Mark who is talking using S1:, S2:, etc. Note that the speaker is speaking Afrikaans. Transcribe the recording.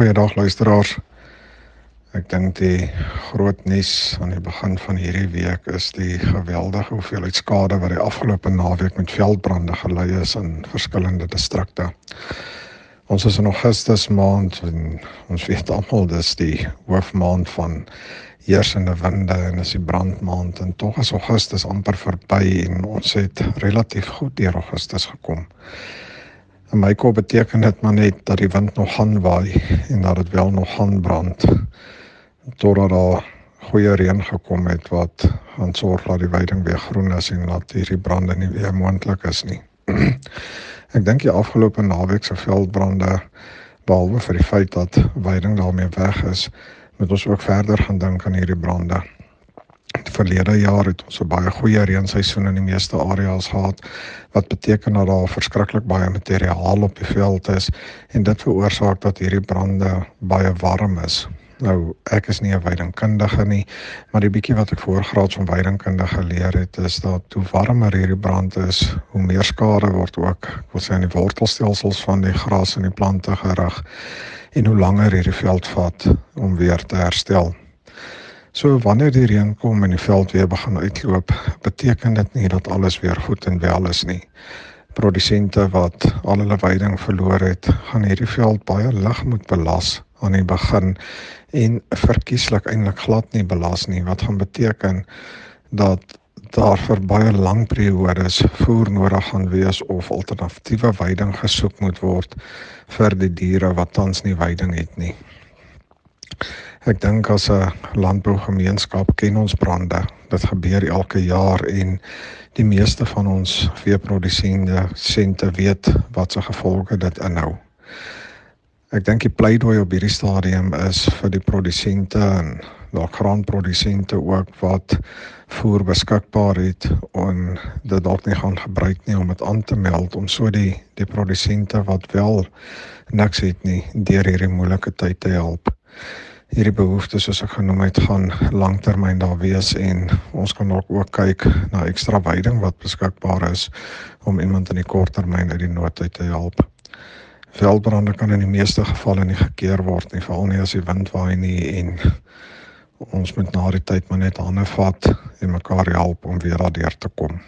S1: Goeiedag luisteraars. Ek dink die groot nuus aan die begin van hierdie week is die geweldige hoeveelheid skade wat die afgelope naweek met veldbrande gelei is in verskillende distrikte. Ons is in Augustus maand en ons weet almal dis die hoofmaand van heersende winde en is die brandmaand en tog is Augustus amper verby en ons het relatief goed deur Augustus gekom. In my kop beteken dit maar net dat die wind nog gaan waai en dat dit wel nog gaan brand totdat daar goeie reën gekom het wat gaan sorg dat die veiding weer groen is en dat hierdie brande nie weer moontlik is nie. Ek dink die afgelope naweek se veldbrande behalwe vir die feit dat veiding daarmee weg is, moet ons ook verder gaan dink aan hierdie brande. Verlede jaar het ons 'n baie goeie reenseisoen in die meeste areas gehad wat beteken dat daar verskriklik baie materiaal op die veld is en dit veroorsaak dat hierdie brande baie warm is. Nou ek is nie 'n weidingkundige nie, maar die bietjie wat ek voorgraads van weidingkundige geleer het is dat hoe warmer hierdie brand is, hoe meer skade word ook, ek wil sê aan die wortelstelsels van die gras en die plante gerig en hoe langer hierdie veld vat om weer te herstel. So wanneer die reën kom en die veld weer begin uitloop, beteken dit nie dat alles weer goed en wel is nie. Produsente wat al hulle veiding verloor het, gaan hierdie veld baie lig moet belas aan die begin en verkieslik eintlik glad nie belas nie wat gaan beteken dat daar vir baie lang periodes voer nodig gaan wees of alternatiewe veiding gesoek moet word vir die diere wat tans nie veiding het nie. Ek dink as 'n landbougemeenskap ken ons brande. Dit gebeur elke jaar en die meeste van ons veeprodusente sente weet wat se gevolge dit inhou. Ek dink die pleidooi op hierdie stadium is vir die produsente en daar graanprodusente ook wat voer beskikbaar het en dit dalk nie gaan gebruik nie om dit aan te meld om so die die produsente wat wel niks het nie deur hierdie moeilike tyd te help hierdie behoeftes soos ek genoem het gaan lanktermyn daar wees en ons kan ook ook kyk na ekstra veiding wat beskikbaar is om iemand in die korttermyn uit die nood uit te help. Veldbrande kan in die meeste gevalle nie gekeer word nie, veral nie as die wind waai nie en ons moet na die tyd maar net hande vat en mekaar help om weer daardeur te kom.